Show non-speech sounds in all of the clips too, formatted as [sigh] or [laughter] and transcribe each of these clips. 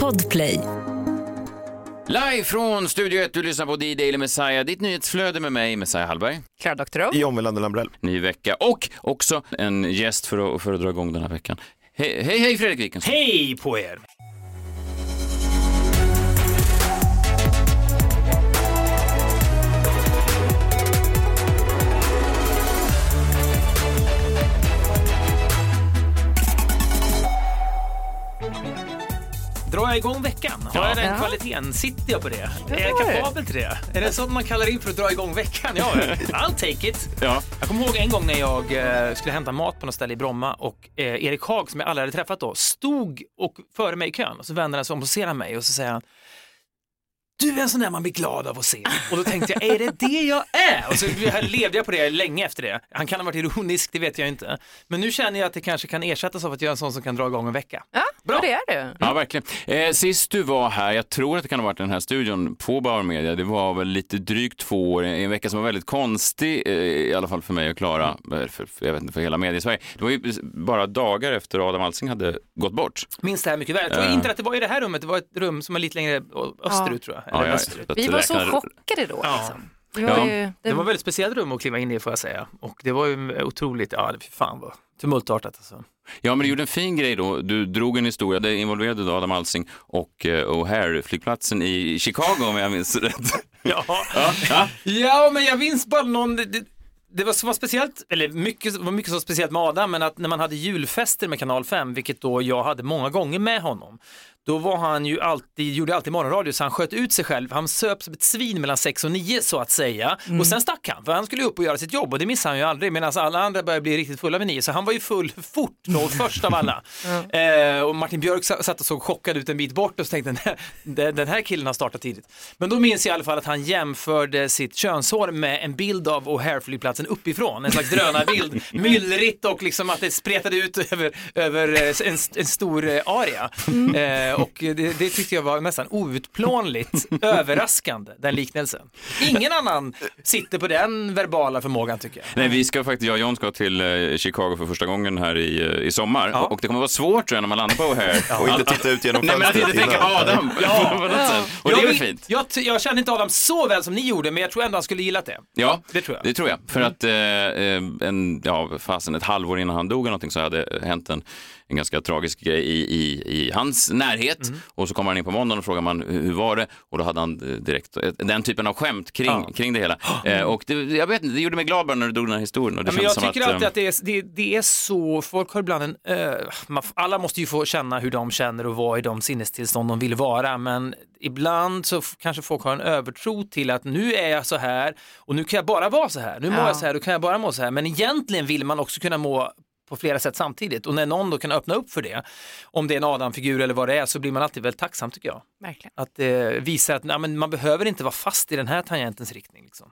Podplay. Live från Studio 1, du lyssnar på D-Daily Messiah, ditt nyhetsflöde med mig, Messiah Hallberg. Klara Doktorow. John Wilander Lambrell. Ny vecka och också en gäst för att, för att dra igång den här veckan. Hej, hej, hej Fredrik Wikingsson. Hej på er! Drar jag igång veckan? Har jag den Ja. kvaliteten? Sitter jag på det? Det är jag kapabel till det? Är det sånt man kallar in för att dra igång veckan? Ja, I'll take it. Ja. Jag kommer ihåg en gång när jag eh, skulle hämta mat på något ställe i Bromma och eh, Erik Haag som jag aldrig hade träffat då stod och före mig i kön och så vänder han sig om och ser han mig och så säger han du är en sån där man blir glad av att se. Och då tänkte jag, är det det jag är? Och så levde jag på det länge efter det. Han kan ha varit ironisk, det vet jag inte. Men nu känner jag att det kanske kan ersättas av att jag är en sån som kan dra igång en vecka. Ja, Bra. Det är du. Ja, verkligen. Eh, sist du var här, jag tror att det kan ha varit den här studion på Bauer Media, det var väl lite drygt två år, en vecka som var väldigt konstig, eh, i alla fall för mig och Klara, eh, för, jag vet inte, för hela mediesverige. Det var ju bara dagar efter Adam Alsing hade gått bort. Minns det här mycket väl. Jag tror Ja. inte att det var i det här rummet, det var ett rum som var lite längre österut tror jag. Ja, jag Vi var så chockade då. Ja. Liksom. Det Ja. var ju, Det var ett väldigt speciellt rum att kliva in i får jag säga. Och det var ju otroligt, ja det fan vad tumultartat alltså. Ja, men du gjorde en fin grej då. Du drog en historia, det involverade då Adam Alsing och eh, O'Hare-flygplatsen i Chicago om jag minns [laughs] rätt. Ja, ja. ja men jag minns bara någon, det, det, det var så var speciellt, eller mycket, var mycket så speciellt med Adam, men att när man hade julfester med Kanal 5, vilket då jag hade många gånger med honom, då var han ju alltid, gjorde alltid morgonradio så han sköt ut sig själv. Han söp som ett svin mellan 6 och 9 så att säga. Och sen stack han, för han skulle upp och göra sitt jobb och det missade han ju aldrig medan alla andra började bli riktigt fulla vid 9. Så han var ju full fort då, [laughs] först av alla. eh, och Martin Björk sa- satt och såg chockad ut en bit bort och så tänkte den här, den- här killen har startat tidigt. Men då minns jag i alla fall att han jämförde sitt könshår med en bild av O'Hare-flygplatsen uppifrån. En slags drönarbild, [laughs] myllrigt och liksom att det spretade ut över, över eh, en, en stor eh, area. Eh, och det, det tyckte jag var nästan outplånligt [laughs] överraskande, den liknelsen. Ingen annan sitter på den verbala förmågan tycker jag. Nej, vi ska faktiskt, jag och John ska till eh, Chicago för första gången här i, eh, i sommar Ja. och det kommer vara svårt tror jag när man landar på O'Hare. [laughs] Och inte titta ut genom Nej, men att fönstret inte tänka Adam [laughs] Ja. sätt. Och det är väl fint. Jag, jag känner inte Adam så väl som ni gjorde, men jag tror ändå han skulle gillat det. Ja, Det tror jag. Det tror jag. För att eh, en, ja, fasen, ett halvår innan han dog eller någonting så hade hänt en, en ganska tragisk grej i, i, i hans närhet. Mm. Och så kommer han in på måndagen och frågar man hur var det? Och då hade han eh, direkt eh, den typen av skämt kring, Ja. kring det hela. [gasps] Eh, och det, jag vet inte, det gjorde mig glad bara när du drog den här historien. Och det Ja, men jag tycker alltid eh, att det är, det, det är så, folk har ibland en, man, alla måste ju få känna hur de känner och vara i de sinnestillstånd de vill vara, men ibland så kanske folk har en övertro till att nu är jag så här och nu kan jag bara vara så här, nu mår Ja. jag så här, då kan jag bara må så här, men egentligen vill man också kunna må på flera sätt samtidigt och när någon då kan öppna upp för det, om det är en Adam-figur eller vad det är, så blir man alltid väldigt tacksam tycker jag. Verkligen. Att det visar att nej, men man behöver inte vara fast i den här tangentens riktning. Liksom.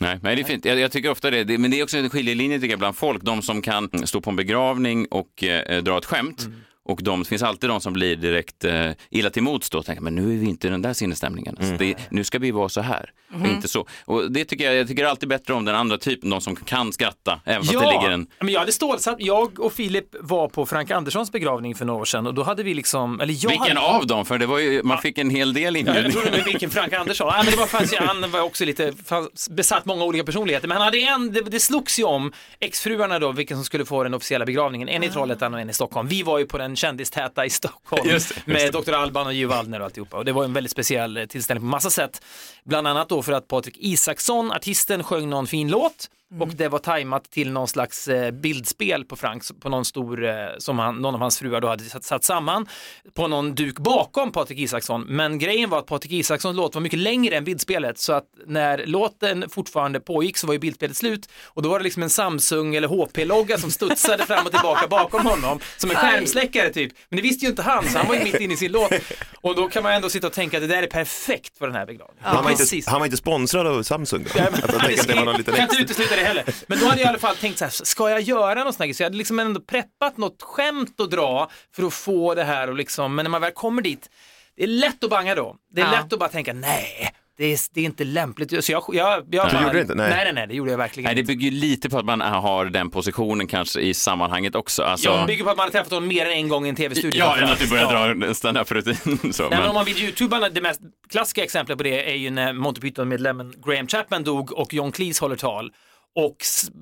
Nej, nej, det är fint. Jag, jag tycker ofta det, det, men det är också en skiljelinje tycker jag, bland folk. De som kan stå på en begravning och eh, dra ett skämt. Och de, det finns alltid de som blir direkt eh, illa till mots då och tänker, men nu är vi inte i den där sinnesstämningen. Alltså, det, nu ska vi vara så här och inte så. Och det tycker jag, jag tycker alltid bättre om den andra typen, de som kan skratta, även fast det ligger en... men jag hade stålsatt, jag och Filip var på Frank Anderssons begravning för några år sedan och då hade vi liksom, eller jag Vilken hade, av dem? För det var ju, man fick en hel del Ja, jag inbjudningar. trodde vilken Frank Andersson. Ja, men det var, fanns, han var också lite fanns, besatt många olika personligheter. Men han hade en, det, det slogs ju om exfruarna då, vilken som skulle få den officiella begravningen. En i Trollhättan och en i Stockholm. Vi var ju på den kändistäta i Stockholm Just just med Dr. Alban och Gio Waldner och alltihopa. Och det var en väldigt speciell eh, tillställning på massa sätt. Bland annat då för att Patrik Isaksson, artisten, sjöng någon fin låt. Och det var tajmat till någon slags eh, bildspel på Frank, på någon stor, eh, som han, någon av hans fruar då hade satt, satt samman på någon duk bakom Patrik Isaksson. Men grejen var att Patrik Isakssons låt var mycket längre än bildspelet. Så att när låten fortfarande pågick så var ju bildspelet slut. Och då var det liksom en Samsung eller HP-logga som studsade fram och tillbaka bakom honom. Som en skärmsläckare typ. Men det visste ju inte han så han var ju mitt inne i sin låt. Och då kan man ändå sitta och tänka att det där är perfekt för den här begravningen. Han, var inte, han var inte sponsrad av Samsung då? Ja, men- Att tänker att det var någon liten kan inte utesluta det heller. Men då hade jag i alla fall tänkt så här, ska jag göra något sånt här? Så jag hade liksom ändå preppat något skämt att dra för att få det här och liksom, men när man väl kommer dit, det är lätt att banga då. Det är Ja. lätt att bara tänka, nej, det är, det är inte lämpligt. Så jag, jag, jag Du gjorde det inte? Nej. nej, nej, nej, det gjorde jag verkligen Nej, det bygger ju lite på att man har den positionen kanske i sammanhanget också. Alltså, Jag bygger på att man har träffat honom mer än en gång i en tv-studio. ja, än att du börjar Ja. dra en stand-up-rutin. [laughs] Nej, men- om man vill youtuba, det mest klassiska exemplet på det är ju när Monty Python-medlemmen Graham Chapman dog och John Cleese håller tal och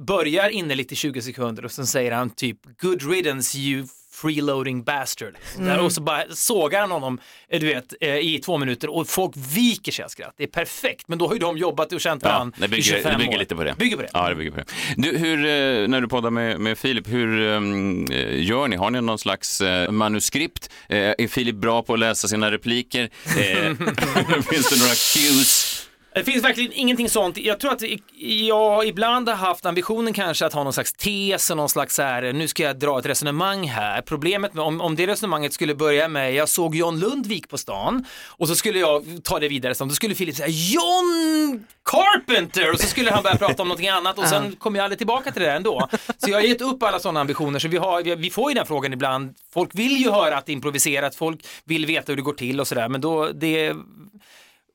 börjar innerligt i 20 sekunder och sen säger han typ good riddance you freeloading bastard. Där, och så bara sågar han honom, eh, du vet, eh, i två minuter och folk viker sig av skratt. Det är perfekt, men då har ju de jobbat och känt Ja, varandra det i bygger, 25 det bygger år. lite på det. Bygger på det. Ja, det bygger på det. Du, hur, eh, när du poddar med, med Filip, hur um, eh, gör ni? Har ni någon slags manuskript? Är Filip bra på att läsa sina repliker? [laughs] Finns det några cues? Det finns verkligen ingenting sånt. Jag tror att jag ibland har haft ambitionen kanske att ha någon slags tes och någon slags så här, nu ska jag dra ett resonemang här. Problemet med om, om det resonemanget skulle börja med, jag såg John Lundvik på stan och så skulle jag ta det vidare, så då skulle Filip säga John Carpenter och så skulle han börja prata om någonting annat och sen kommer jag aldrig tillbaka till det där ändå. Så jag har gett upp alla sådana ambitioner så vi, har, vi får ju den frågan ibland. Folk vill ju höra att det är improviserat, folk vill veta hur det går till och sådär men då det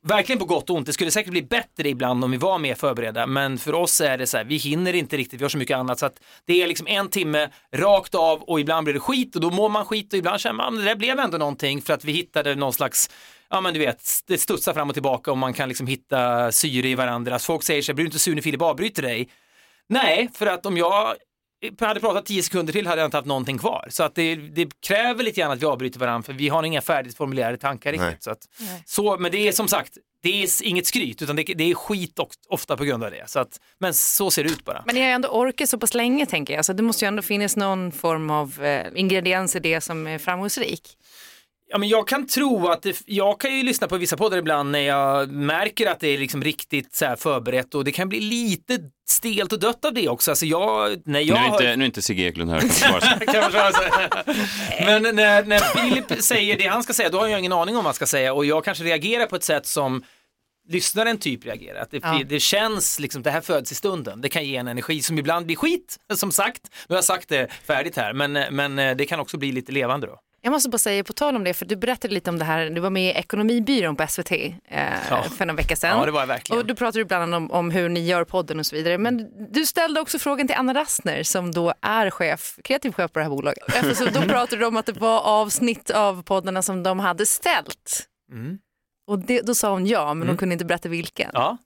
Verkligen på gott och ont. Det skulle säkert bli bättre ibland om vi var mer förberedda, men för oss är det så här, vi hinner inte riktigt, vi har så mycket annat så att det är liksom en timme rakt av och ibland blir det skit och då mår man skit och ibland känner man, det där blev ändå någonting för att vi hittade någon slags Ja men du vet, det studsar fram och tillbaka och man kan liksom hitta syre i varandra. Så folk säger sig, blir du inte sur när Filip avbryter dig? Nej, för att om jag hade pratat tio sekunder till hade jag inte haft någonting kvar. Så att det, det kräver lite grann att vi avbryter varandra för vi har inga färdigt formulerade tankar riktigt. Nej. Så att, så, men det är som sagt, det är inget skryt utan det, det är skit och, ofta på grund av det. Så att, men så ser det ut bara. Men ni har ju ändå orkat så pass länge tänker jag, så det måste ju ändå finnas någon form av eh, ingrediens i det som är framgångsrik. Ja, men jag kan tro att det, jag kan ju lyssna på vissa poddar ibland när jag märker att det är liksom riktigt så här förberett och det kan bli lite stelt och dött av det också. Alltså jag, när jag Nu är hör- inte, nu är inte Sigge Eklund här. [laughs] Kan försvara sig. Men när, när Filip säger det han ska säga, då har jag ingen aning om vad han ska säga och jag kanske reagerar på ett sätt som lyssnaren typ reagerar. Att det, Ja. det känns liksom, det här föds i stunden. Det kan ge en energi som ibland blir skit, som sagt. Nu har jag sagt det färdigt här, men, men det kan också bli lite levande då. Jag måste bara säga på tal om det, för du berättade lite om det här, du var med i Ekonomibyrån på SVT eh, Ja. för någon vecka sedan. Ja, det var jag verkligen. Och då pratade du bland annat om, om hur ni gör podden och så vidare. Men du ställde också frågan till Anna Rastner som då är chef, kreativ chef på det här bolaget. [laughs] Eftersom då pratade du om att det var avsnitt av poddarna som de hade ställt. Mm. Och det, då sa hon ja, men hon kunde inte berätta vilken. Ja.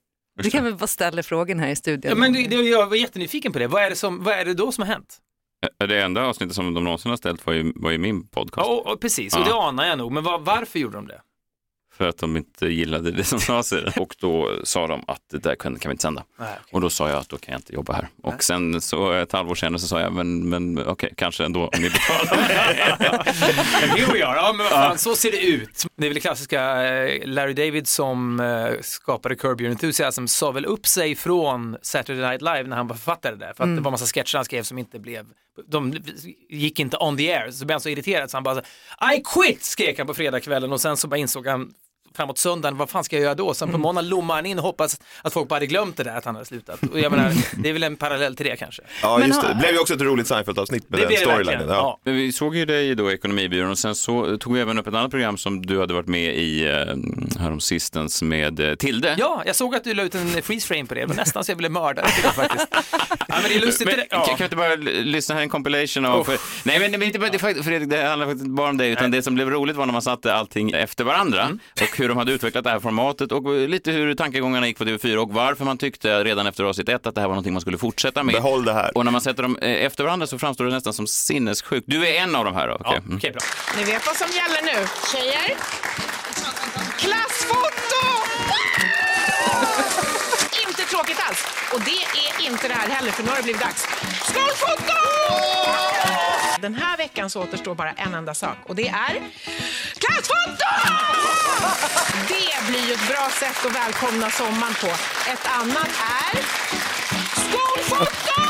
Du kan väl bara ställa frågan här i studion. Ja, men det, det, jag var jättenyfiken på det. Vad är det, som, vad är det då som har hänt? Det enda avsnittet som de någonsin har ställt var ju, var ju min podcast. Ja, och, och precis, och det anar jag nog. Men vad- varför gjorde de det? För att de inte gillade det som sades. i det. Och då sa de att det där kan, kan vi inte sända. Nej, okej. Och då sa jag att då kan jag inte jobba här. Och sen så ett halvår senare så sa jag, men, men okej, kanske ändå om ni betalar. [laughs] Men here we are. Ja, men vad fan, så ser det ut. Det är väl det klassiska, eh, Larry David som eh, skapade Curb Your Enthusiasm sa väl upp sig från Saturday Night Live när han var författare där. För att det var massa sketcher han skrev som inte blev, de gick inte on the air. Så blev han så irriterad så han bara, så, I quit skrek han på fredagskvällen och sen så bara insåg han framåt söndagen, vad fan ska jag göra då? Sen på måndagen lommade han in och hoppas att folk bara hade glömt det där att han hade slutat. Och jag menar, det är väl en parallell till det kanske. Ja, just det. Det blev ju också ett roligt Seinfeld-avsnitt med Det den storylinen. Ja. Ja. Vi såg ju dig då i Ekonomibyrån och sen så tog vi även upp ett annat program som du hade varit med i eh, häromsistens med eh, Tilde. Ja, jag såg att du la ut en freeze frame på det. Det var nästan så jag ville mörda dig faktiskt. [laughs] Ja, men det är lustigt. Men, det, ja. kan vi inte bara lyssna här en compilation av... För, nej, men, men inte bara, det, Fredrik, det handlar faktiskt inte bara om det, utan det som blev roligt var när man satte allting efter varandra Mm. och hur de hade utvecklat det här formatet och lite hur tankegångarna gick på TV4 och varför man tyckte redan efter avsnitt ett att det här var någonting man skulle fortsätta med. Behåll det här. Och när man sätter dem eh, efter varandra så framstår det nästan som sinnessjukt. Du är en av de här då? Ja, okej. Mm. bra. Ni vet vad som gäller nu. Tjejer. Klassfoto! [laughs] inte tråkigt alls. Och det är inte det här heller, för nu har det blivit dags. Skolfoto! Den här veckan så återstår bara en enda sak och det är klassfoto! Det blir ju ett bra sätt att välkomna sommaren på. Ett annat är skolfoto!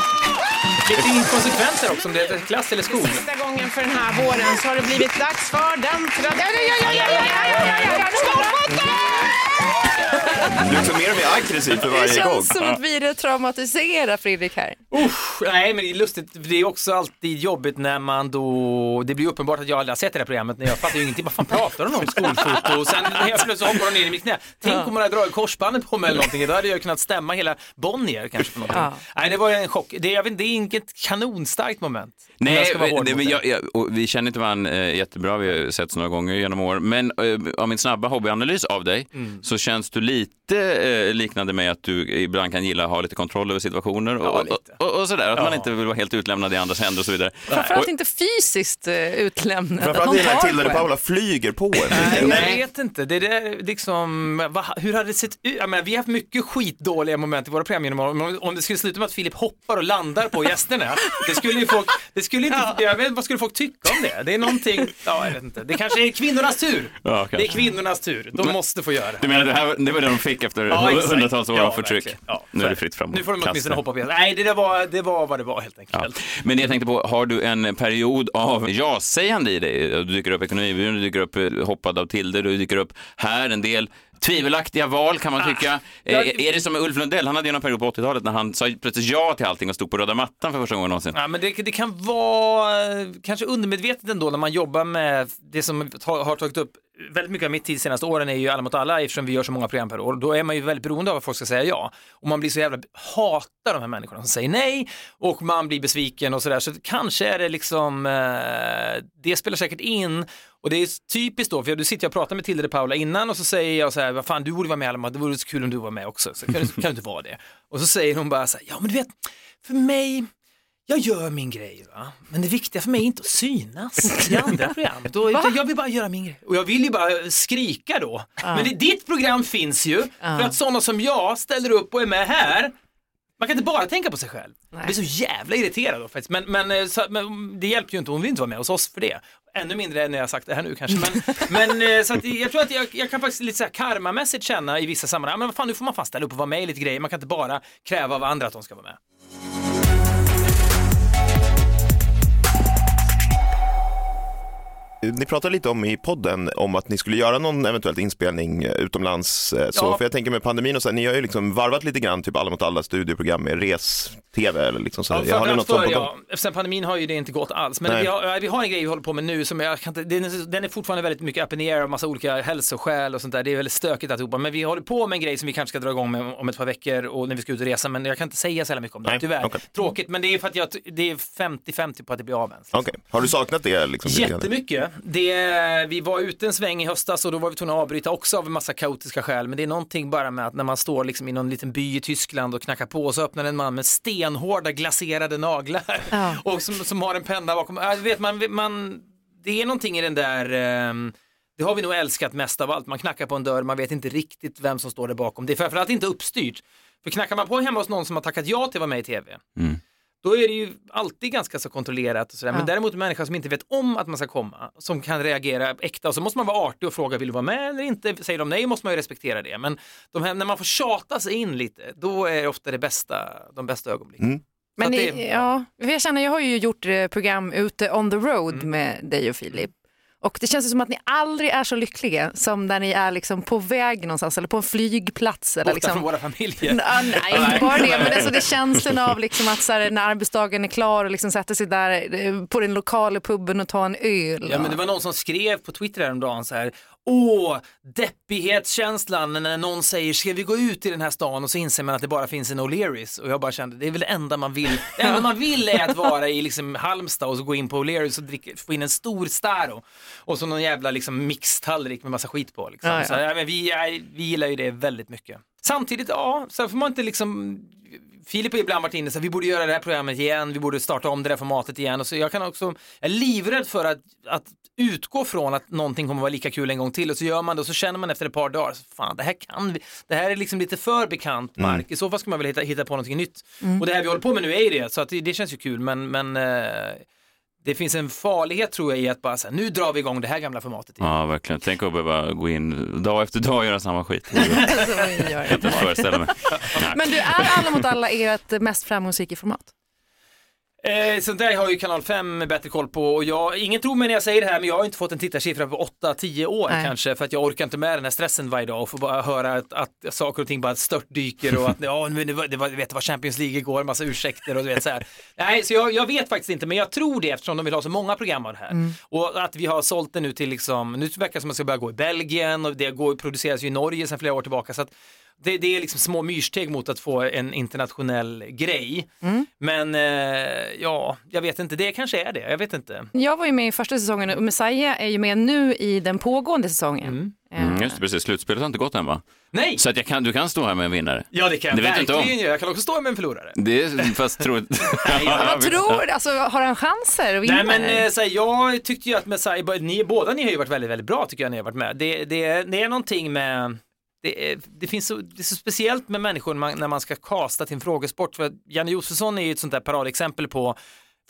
Lite inkonsekvenser också, om det är klass eller skol. Sista gången för den här våren så har det blivit dags för den traditionella skolfoto! Blir också mer och mer aggressiv för Det varje gång. känns som att vi retraumatiserar Fredrik här. Usch, nej men det är lustigt, det är också alltid jobbigt när man då, det blir uppenbart att jag aldrig har sett det här programmet när jag fattar ju ingenting, vad fan pratar de om skolfoto och sen helt plötsligt hoppar de ner i mitt knä. Tänk om man hade dragit korsbandet på mig eller någonting, då hade jag kunnat stämma hela Bonnier kanske på någonting. Ja. Nej det var en chock, det, jag vet, det är inget kanonstarkt moment. Nej, ska vara hård det, men det. jag, jag, vi känner inte varandra eh, jättebra, vi har setts några gånger genom år, men eh, av min snabba hobbyanalys av dig Mm. Så känns du lite eh, liknande mig att du ibland kan gilla att ha lite kontroll över situationer och, Ja, och, och, och sådär, att man Ja. inte vill vara helt utlämnad i andras händer och så vidare. Framförallt Och- inte fysiskt uh, utlämnad. Framförallt tar Tilde de. Paula flyger på en. Nej, Nej. jag vet inte. Det där liksom, va, hur hade det sett ut? Jag menar, vi har haft mycket skitdåliga moment i våra program genom. Men Om det skulle sluta med att Filip hoppar och landar på gästerna, [laughs] det skulle ju folk, det skulle inte, jag vet, vad skulle folk tycka om det? Det är någonting, ja jag vet inte, det kanske är kvinnornas tur. Ja, kanske. det är kvinnornas tur, de Men- måste få göra det. Menar det, här, det var det de fick efter Ja, exakt. hundratals år Ja, av förtryck? Ja, nu är det fritt fram Nu får de åtminstone hoppa på. Nej, det, där var, det var vad det var helt enkelt. Men jag tänkte på, har du en period av ja-sägande i dig? Du dyker upp Ekonomibyrån, du dyker upp eh, hoppad av Tilde, du dyker upp här en del. Tvivelaktiga val kan man tycka. Eh, jag- är det som med Ulf Lundell, han hade ju någon period på 80-talet när han sa plötsligt ja till allting och stod på röda mattan för första gången någonsin. Ja, men det, det kan vara eh, kanske undermedvetet ändå när man jobbar med det som har tagit upp väldigt mycket av mitt tid de senaste åren är ju alla mot alla eftersom vi gör så många program per år. Då är man ju väldigt beroende av att folk ska säga ja. Och man blir så jävla, hatar de här människorna som säger nej och man blir besviken och sådär. Så kanske är det liksom, eh, det spelar säkert in och det är typiskt då, för du sitter och pratar med Tilde de Paula innan och så säger jag så här, vad fan du borde vara med Alma, det vore så kul om du var med också. Så kan, du- kan du inte vara det? Och så säger hon bara så här, ja men du vet, för mig, jag gör min grej, va? men det viktiga för mig är inte att synas i andra [laughs] program. Då, jag vill bara göra min grej. Och jag vill ju bara skrika då. Men det, ditt program finns ju för att sådana som jag ställer upp och är med här. Man kan inte bara tänka på sig själv. Jag blir så jävla irriterad då faktiskt. Men, men, eh, så, men det hjälper ju inte, hon vill inte vara med hos oss för det. Ännu mindre när jag sagt det här nu kanske. Men, men eh, så att jag tror att jag, jag kan faktiskt lite så här karmamässigt känna i vissa sammanhang, ah, men vad fan nu får man fan ställa upp och vara med i lite grejer. Man kan inte bara kräva av andra att de ska vara med. Ni pratade lite om i podden om att ni skulle göra någon eventuellt inspelning eh, utomlands. eh, Så, Ja. För jag tänker med pandemin och så, här, ni har ju liksom varvat lite grann, typ Alla mot alla studioprogram med res-tv eller liksom så. Ja, har ni något sånt för, på gång? ja, sen pandemin har ju det inte gått alls. Men vi har, vi har en grej vi håller på med nu som jag kan inte, den, är, den är fortfarande väldigt mycket up in the air och massa olika hälsoskäl och sånt där. Det är väldigt stökigt alltihopa. Men vi håller på med en grej som vi kanske ska dra igång med om ett par veckor och när vi ska ut och resa. Men jag kan inte säga så jävla mycket om det, Nej, tyvärr. okej. Tråkigt, men det är för att jag, det är 50-50 på att det blir av ens. Okej, har du saknat det? Liksom? Jättemycket. Det, vi var ute en sväng i höstas och då var vi tvungna att avbryta också av en massa kaotiska skäl. Men det är någonting bara med att när man står liksom i någon liten by i Tyskland och knackar på och så öppnar en man med stenhårda glaserade naglar Ja. och som, som har en penna bakom. Du vet, man, man, det är någonting i den där ehm, det har vi nog älskat mest av allt. Man knackar på en dörr, man vet inte riktigt vem som står där bakom. Det är framförallt inte uppstyrt. För knackar man på hemma hos någon som har tackat ja till att vara med i tv, då är det ju alltid ganska så kontrollerat och sådär. Men Ja. däremot en människa som inte vet om att man ska komma, som kan reagera äkta och så måste man vara artig och fråga vill du vara med eller inte. Säger de nej måste man ju respektera det. Men de här, när man får tjata sig in lite, då är det ofta det bästa, de bästa ögonblicken. Mm. Men det- ja, jag känner, jag har ju gjort eh, program ute on the road Mm. med dig och Filip. Och det känns som att ni aldrig är så lyckliga som när ni är liksom på väg någonstans eller på en flygplats. Eller Ofta liksom... från våra familjer. Ja, nej, inte bara det, men alltså det känslan av liksom att så här, när arbetsdagen är klar och liksom sätta sig där eh, på den lokala puben och ta en öl. Ja, men det var någon som skrev på Twitter häromdagen så här, åh, deppighetskänslan när någon säger, ska vi gå ut i den här stan och så inser man att det bara finns en O'Learys och jag bara kände, det är väl det enda man vill, [laughs] det enda man vill är att vara i liksom Halmstad och så gå in på O'Learys och dricka, få in en stor Staro och så någon jävla liksom mixtallrik med massa skit på. Liksom. Ja, ja. Så, ja, men vi, vi gillar ju det väldigt mycket. Samtidigt, ja, så får man inte liksom Filip har ibland varit inne så här, vi borde göra det här programmet igen, vi borde starta om det där formatet igen. Och så jag kan också, jag är livrädd för att, att utgå från att någonting kommer vara lika kul en gång till och så gör man det och så känner man efter ett par dagar, så fan det här kan vi, det här är liksom lite för bekant mark, i så fall ska man väl hitta, hitta på någonting nytt. Och det här vi håller på med nu är ju det, så att det, det känns ju kul men, men eh, det finns en farlighet tror jag i att bara säga, nu drar vi igång det här gamla formatet igen. Ja, verkligen. Tänk att behöva gå in dag efter dag och göra samma skit. [laughs] Gör. kan jag inte föreställa mig. Men du, är Alla mot alla ert mest framgångsrika format? Eh, sånt där har ju kanal 5 bättre koll på och jag, ingen tror mig när jag säger det här men jag har inte fått en tittarsiffra på 8-10 år Nej. kanske för att jag orkar inte med den här stressen varje dag och få bara höra att, att saker och ting bara störtdyker och att [laughs] ja, men det var, det var, vet, det var Champions League igår, massa ursäkter och du vet så här. Nej, så jag, jag vet faktiskt inte men jag tror det eftersom de vill ha så många program av det här. Och att vi har sålt det nu till liksom, nu verkar det som att det ska börja gå i Belgien och det går, produceras ju i Norge sedan flera år tillbaka så att det, det är liksom små myrsteg mot att få en internationell grej. Men eh, ja, jag vet inte, det kanske är det, jag vet inte. Jag var ju med i första säsongen och Messiah är ju med nu i den pågående säsongen. Eh, Mm, just det, precis. Slutspelet har inte gått än va? Nej! Så att jag kan, du kan stå här med en vinnare. Ja det kan jag Det om. verkligen göra, jag kan också stå med en förlorare. Det är fast troligt. [laughs] [laughs] Vad tror du? Alltså, har han chanser att vinna? Nej men eh, så här, jag tyckte ju att Messiah, ni, båda ni har ju varit väldigt, väldigt bra tycker jag när ni har varit med. Det, det, det är någonting med det, är, det, finns så, det är så speciellt med människor när man, när man ska kasta till en frågesport. För Janne Josefsson är ju ett sånt där paradexempel på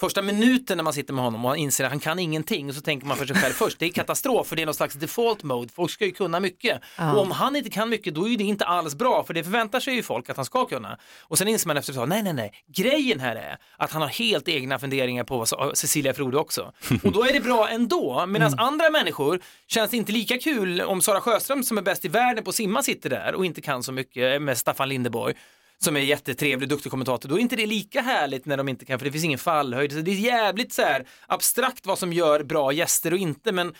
första minuten när man sitter med honom och han inser att han kan ingenting och så tänker man för sig själv först, det är katastrof för det är någon slags default mode, folk ska ju kunna mycket. Och om han inte kan mycket då är det inte alls bra för det förväntar sig ju folk att han ska kunna. Och sen inser man efter ett nej nej nej, grejen här är att han har helt egna funderingar på vad Cecilia Frode också. [laughs] Och då är det bra ändå, medan andra människor känns det inte lika kul om Sara Sjöström som är bäst i världen på att simma sitter där och inte kan så mycket med Staffan Lindeborg som är jättetrevlig, duktig kommentator, då är inte det lika härligt när de inte kan, för det finns ingen fallhöjd. Så det är jävligt så här abstrakt vad som gör bra gäster och inte, men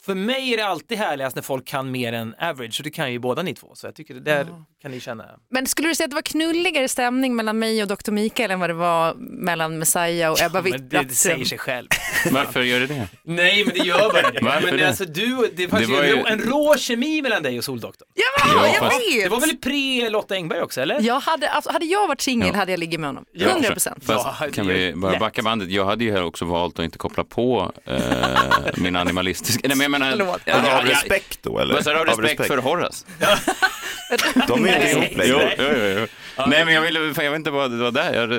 för mig är det alltid härligast när folk kan mer än average, och det kan ju båda ni två, så jag tycker det där kan ni känna. Men skulle du säga att det var knulligare stämning mellan mig och Dr. Mikael än vad det var mellan Messiah och Ebba Men det, det säger sig själv. [laughs] Varför gör det det? Nej, men det gör bara det. Varför men det? alltså du, det fanns Det ju var en, ju- rå, en rå kemi mellan dig och Soldoktorn. Ja, Ja, jag fast- vet! Det var väl pre Lotta Engberg också, eller? jag hade, alltså, hade jag varit singel Ja. hade jag ligget med honom. Ja, 100 procent. Fast Ja, det kan vi bara lätt. backa bandet? Jag hade ju här också valt att inte koppla på eh, [laughs] min animalistiska... Nej, men jag menar... Ja, Av ja, respekt då eller? Av respekt för Horace? [laughs] De inte Nej. ihop Jo, längre. jo, jo, jo. Nej, men jag ville, fan, jag vet inte vad det var där, jag hade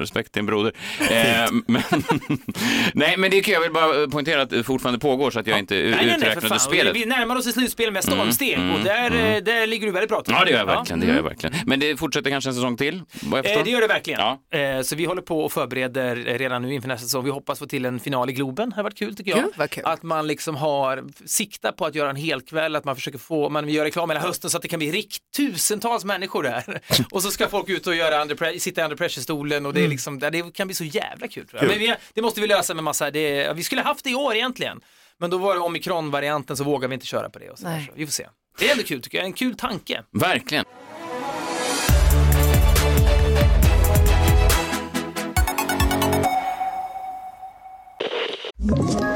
respekt till en broder. [laughs] Eh, men, [laughs] nej, men det är kul, jag vill bara poängtera att det fortfarande pågår så att jag inte uträknade spelet. Vi närmar oss ett slutspel med stormsteg och där, eh, där ligger du väldigt bra till. Ja, det gör jag verkligen. Det gör jag verkligen. Men det fortsätter kanske en säsong till, vad jag Eh, det gör det verkligen. Ja. Eh, så vi håller på och förbereder redan nu inför nästa säsong. Vi hoppas få till en final i Globen. Det har varit kul tycker jag. Vad kul. Att man liksom har sikta på att göra en hel kväll, att man försöker få, man gör reklam hela hösten så att det kan bli rikt tusentals människor där. [laughs] och så ska folk ut och göra under, sitta i under pressure-stolen och det, är liksom, det kan bli så jävla kul. Tror jag. Kul. Men vi, det måste vi lösa med massa, det, vi skulle haft det i år egentligen. Men då var det omikron-varianten så vågar vi inte köra på det. Och så där, så vi får se. Det är ändå kul tycker jag, en kul tanke. Verkligen. Ett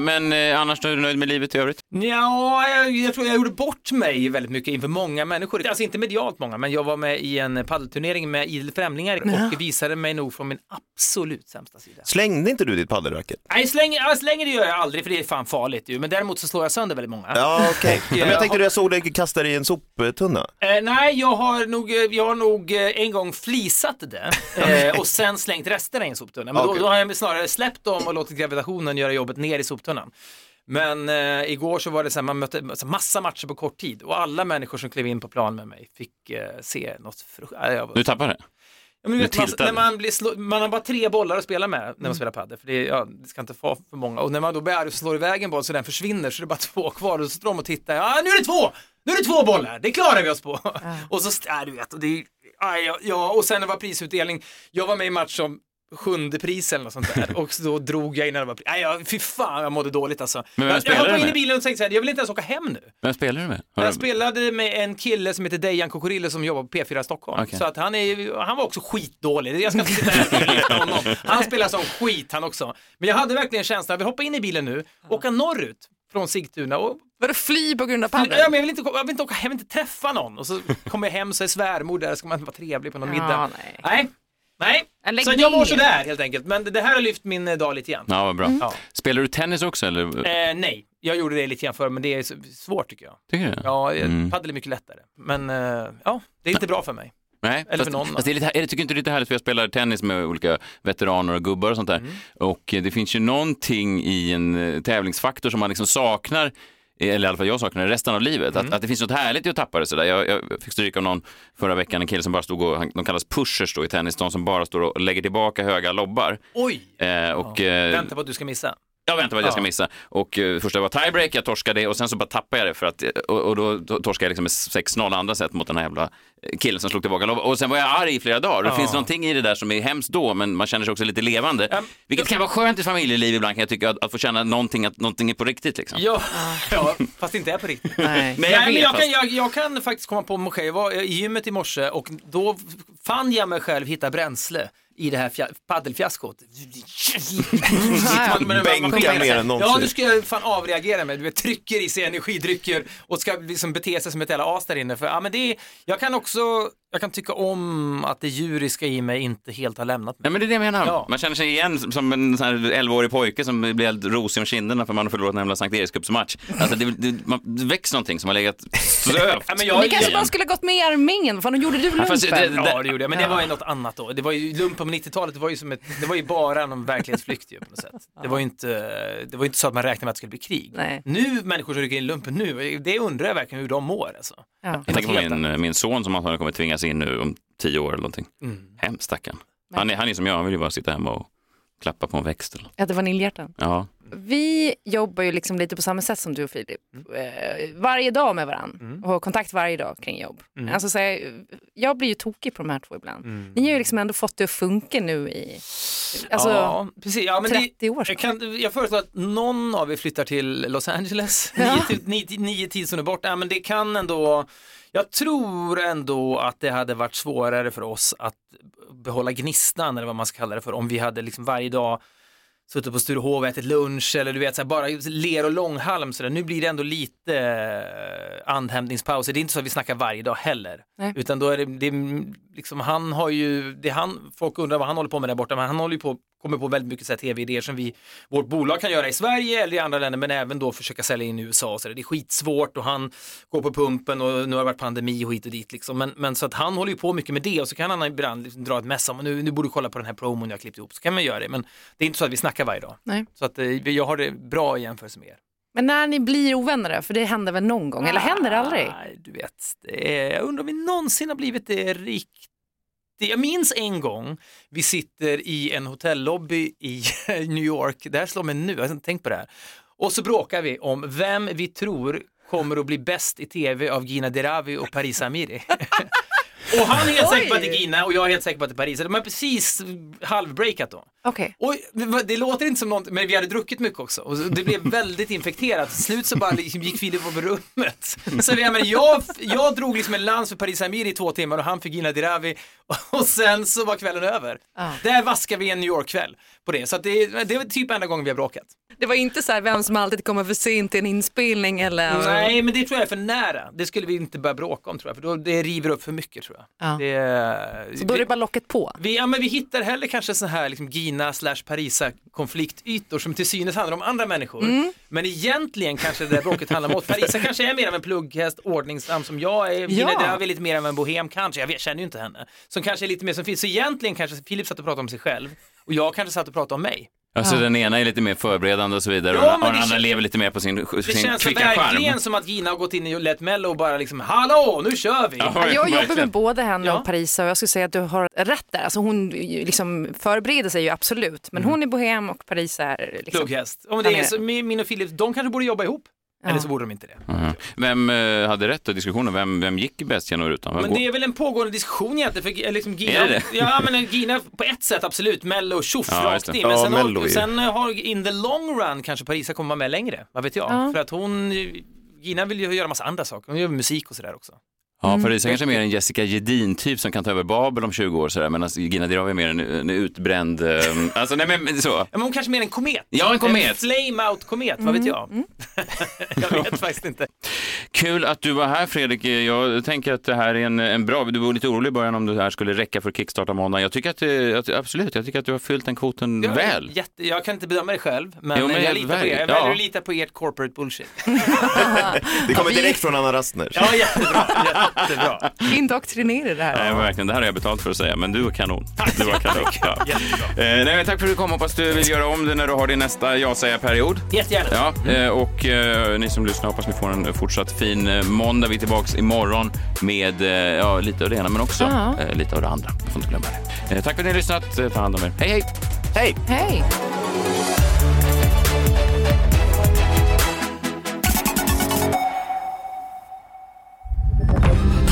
Men eh, annars är du nöjd med livet i övrigt? Ja, jag, jag tror jag gjorde bort mig väldigt mycket inför många människor. Alltså inte medialt många, men jag var med i en paddelturnering med idel främlingar och visade mig nog från min absolut sämsta sida. Slängde inte du ditt paddelracket? Nej, slänger, ja, slänger det gör jag aldrig för det är fan farligt ju. Men däremot så slår jag sönder väldigt många. Ja, okej. Och, eh, Men jag tänkte att jag såg dig kasta dig i en soptunna. Eh, nej, jag har nog, eh, jag har nog eh, en gång flisat det eh, och sen slängt resterna i en soptunna. Men då, Okej. då har jag snarare släppt dem och låtit gravitationen göra jobbet ner i soptunnan. Men eh, igår så var det så här, man mötte så här massa matcher på kort tid och alla människor som klev in på plan med mig fick eh, se något fruktansvärt. Jag var- Du tappade? Ja, men Du vet, man, när man, blir slå, man har bara tre bollar att spela med när man spelar padel, för det, ja, det ska inte vara för många. Och när man då och slår iväg en boll så den försvinner så det är bara [laughs] två kvar och så står de och tittar, ja nu är det två! Nu är det två bollar, det klarar vi oss på. [laughs] och så, ja du vet, och det är, aj, ja, ja, och sen det var prisutdelning, jag var med i match som sjunde pris eller något sånt där och så då drog jag innan det var pris. Nej, ja, fy fan jag mådde dåligt alltså. Men vem jag, jag spelade hoppade in i bilen och tänkte så här, jag vill inte ens åka hem nu. Vem spelar du med? Har Jag du- spelade med en kille som heter Dejan Kokorille som jobbar på P4 Stockholm. Okej. Så att han, är, han var också skitdålig. Jag ska inte sitta här och lita honom. Han spelar som skit han också. Men jag hade verkligen känslan, jag vill hoppa in i bilen nu, åka norrut från Sigtuna och Vadå fly på grund av Ja, padel? men jag, vill inte, jag, vill inte åka, jag vill inte träffa någon och så kommer jag hem så är svärmor där, ska man vara trevlig på någon middag. Ja, nej. Nej, nej. Lägg Så att jag ner. mår sådär helt enkelt. Men det här har lyft min eh, dag lite grann. Ja, vad bra. Mm. Ja. Spelar du tennis också eller? Eh, nej, jag gjorde det lite grann förr men det är svårt tycker jag. Tycker du det? Ja, Mm. padel är mycket lättare. Men eh, ja, det är inte bra för mig. Nej, Eller fast, för någon. fast det är lite, är det, tycker inte det är lite härligt för jag spelar tennis med olika veteraner och gubbar och sånt där. Mm. Och eh, det finns ju någonting i en eh, tävlingsfaktor som man liksom saknar eller i alla fall jag saknar det resten av livet. Mm. Att, att det finns något härligt i att tappa det sådär. Jag, jag fick stryk av någon förra veckan, en kille som bara stod och, han- de kallas pushers då i tennis, de som bara står och lägger tillbaka höga lobbar. Oj! Eh, och, eh, Vänta på att du ska missa. Jag väntar på att jag ska missa. Och uh, första var tiebreak, jag torskade det och sen så bara tappade jag det för att, eh, och, och då, torskade jag liksom med 6-0 andra sätt mot den här jävla eh, killen som slog tillbaka. Och sen var jag arg i flera dagar. Det finns någonting i det där som är hemskt då, men man känner sig också lite levande. Ja, Vilket kan vara skönt i familjeliv ibland kan jag tycka, att, att få känna någonting, att någonting är på riktigt liksom. Ja, [laughs] ja fast det inte är på riktigt. Nej. Nej, jag Nej, men vet, jag, kan, jag, jag kan faktiskt komma på mig själv. Jag var i gymmet i morse och då fann jag mig själv hitta bränsle i det här paddelfiaskot. Man- man- Bänka man kommer- mer än någonsin. Ja, nu ska jag fan avreagera med. Du vet, trycker i sig energidrycker och ska liksom bete sig som ett jävla as där inne. För, ja, men det är, jag kan också, jag kan tycka om att det djuriska i mig inte helt har lämnat Ja, mig. men det är det jag menar. Ja. Man känner sig igen som en sån här 11-årig pojke som blir helt rosig om kinderna för man har förlorat en jävla Sankt Erikscupsmatch. Alltså det, det, man, det växer någonting som har legat [laughs] slövt. Ja, jag, ni kanske bara skulle gått med i armén, vad fan gjorde du Ja, fast det- lumpen? det- Ja, det gjorde jag, men det var ju något annat då. Det var ju lumpen på 90-talet, det var ju som ett, det var ju bara någon verklighetsflykt ju på något sätt. Det var ju inte, det var inte så att man räknade med att det skulle bli krig. Nej. Nu, människor som rycker in lumpen nu, det undrar jag verkligen hur de mår alltså. Ja. Jag tänker på min, min son som han kommer tvingas in nu om tio år eller någonting. Mm. Hemskt stackarn. Han är, han är som jag, han vill ju bara sitta hemma och klappa på en växt. Eller. Äter vaniljhjärtan. Ja. Vi jobbar ju liksom lite på samma sätt som du och Filip. Eh, varje dag med varandra och har kontakt varje dag kring jobb. Alltså, så här, jag blir ju tokig på de här två ibland. Ni har ju liksom ändå fått det att funka nu i alltså, ja, precis. Ja, men 30 år. Jag, kan, jag föreslår att någon av er flyttar till Los Angeles, Ja. nio, till- nio, nio tid som är borta. Ja, men det kan ändå, jag tror ändå att det hade varit svårare för oss att behålla gnistan eller vad man ska kalla det för om vi hade liksom varje dag suttit på Sturehov och ätit lunch eller du vet så här, bara ler och långhalm så där. Nu blir det ändå lite eh, andhämtningspauser. Det är inte så att vi snackar varje dag heller. Nej. Utan då är det, det är liksom, han har ju, det han, folk undrar vad han håller på med där borta, men han håller ju på, kommer på väldigt mycket tv-idéer som vi, vårt bolag kan göra i Sverige eller i andra länder, men även då försöka sälja in i USA och så där. Det är skitsvårt och han går på pumpen och nu har det varit pandemi och hit och dit liksom. Men, men så att han håller ju på mycket med det och så kan han ibland liksom dra ett mess om, nu, nu borde du kolla på den här promon jag har klippt ihop, så kan man göra det. Men det är inte så att vi snackar varje dag. Nej. Så att eh, jag har det bra i jämförelse med er. Men när ni blir ovänner för det händer väl någon gång, eller händer det aldrig? Nej, du vet, det är, jag undrar om vi någonsin har blivit det riktigt. Jag minns en gång, vi sitter i en hotellobby i [laughs] New York, det här slår mig nu, jag har inte tänkt på det här. Och så bråkar vi om vem vi tror kommer att bli bäst i tv av Gina Dirawi och Paris Amiri. [laughs] och han är helt säker på att det är Gina och jag är helt säker på att det är Paris. De har precis halvbreakat då. Okej. Oj, det- det låter inte som någonting, men vi hade druckit mycket också och det blev väldigt infekterat. Till slut så bara liksom gick Filip över rummet. Så jag, menar, jag, jag drog liksom en lans för Paris Amiri i två timmar och han för Gina Dirawi och sen så var kvällen över. Ja. Där vaskar vi en New York-kväll på det. Så det, det var typ enda gången vi har bråkat. Det var inte så här vem som alltid kommer för sent till en inspelning eller? Nej, men det tror jag är för nära. Det skulle vi inte börja bråka om tror jag, för då, det river upp för mycket tror jag. Ja. Det, Så då är det bara locket på? Vi, ja, men vi hittar heller kanske så här liksom Gina slash Parisa konfliktytor som till synes handlar om andra människor. Mm. Men egentligen kanske det där bråket handlar om oss. Parisa kanske är mer av en plugghäst, ordningsam som jag är. Gina Ja. Dirawi är lite mer av en bohem kanske. Jag känner ju inte henne. Som kanske är lite mer som finns. Så egentligen kanske Filip satt och pratade om sig själv och jag kanske satt och pratade om mig. Alltså den ena är lite mer förberedande och så vidare Ja, och, den det andra lever lite mer på sin, Det sin känns kvicka verkligen som att Gina har gått in i Let Mello och bara liksom hallå, nu kör vi! Ja, Jag jobbar med både henne Ja. och Parisa och jag skulle säga att du har rätt där. Alltså hon liksom förbereder sig ju absolut, men hon är bohem och Parisa är liksom... Plugghäst. Om det är är- så, min min och Filip, de kanske borde jobba ihop. Ja. Eller så borde de inte det. Mhm. Vem eh, hade rätt i diskussionen? Vem, vem gick bäst genom rutan? Vem Men går- det är väl en pågående diskussion egentligen, för eh, liksom Gina, Är det ja men eh, Gina på ett sätt absolut, Mello tjoff Ja, just rakt det. in. Men Ja, sen, Mello har, ju- sen har in the long run kanske Parisa kommer vara med längre, vad vet jag. Ja. För att hon, Gina vill ju göra massa andra saker, hon gör musik och sådär också. Ja, för det är kanske mer en Jessica Gedin-typ som kan ta över Babel om 20 år sådär, medan Gina Dirawi är mer en, en utbränd, eh, [laughs] alltså nej men så. Ja, men hon kanske mer en komet. Ja, en komet. En flame out komet, vad vet jag? [laughs] jag vet faktiskt inte. Kul att du var här Fredrik. Jag tänker att det här är en, en bra, du var lite orolig i början om det här skulle räcka för kickstarta måndag. Jag tycker att, det- att absolut, jag tycker att du har fyllt den kvoten Jag, väl. Jätte, jag kan inte bedöma det själv, men, Jo, men jag litar på er. Jag ja. väljer att lita på ert corporate bullshit. [laughs] Det kommer direkt från Anna Rastner. Ja, jättebra. jättebra. Indoktrinera det här. Nej, verkligen, det här har jag betalt för att säga, men du var kanon. Du var kanon. Ja. Jättebra. Eh, nej, men tack för att du kom, hoppas du vill göra om det när du har din nästa ja-säga-period. Jättegärna. Ja, eh, och eh, ni som lyssnar hoppas ni får en fortsatt fin eh, måndag. Vi är tillbaks imorgon med eh, ja, lite av det ena men också eh, lite av det andra. Får inte glömma det. Eh, tack för att ni har lyssnat. Ta hand om er. Hej, hej! Hej! Hej!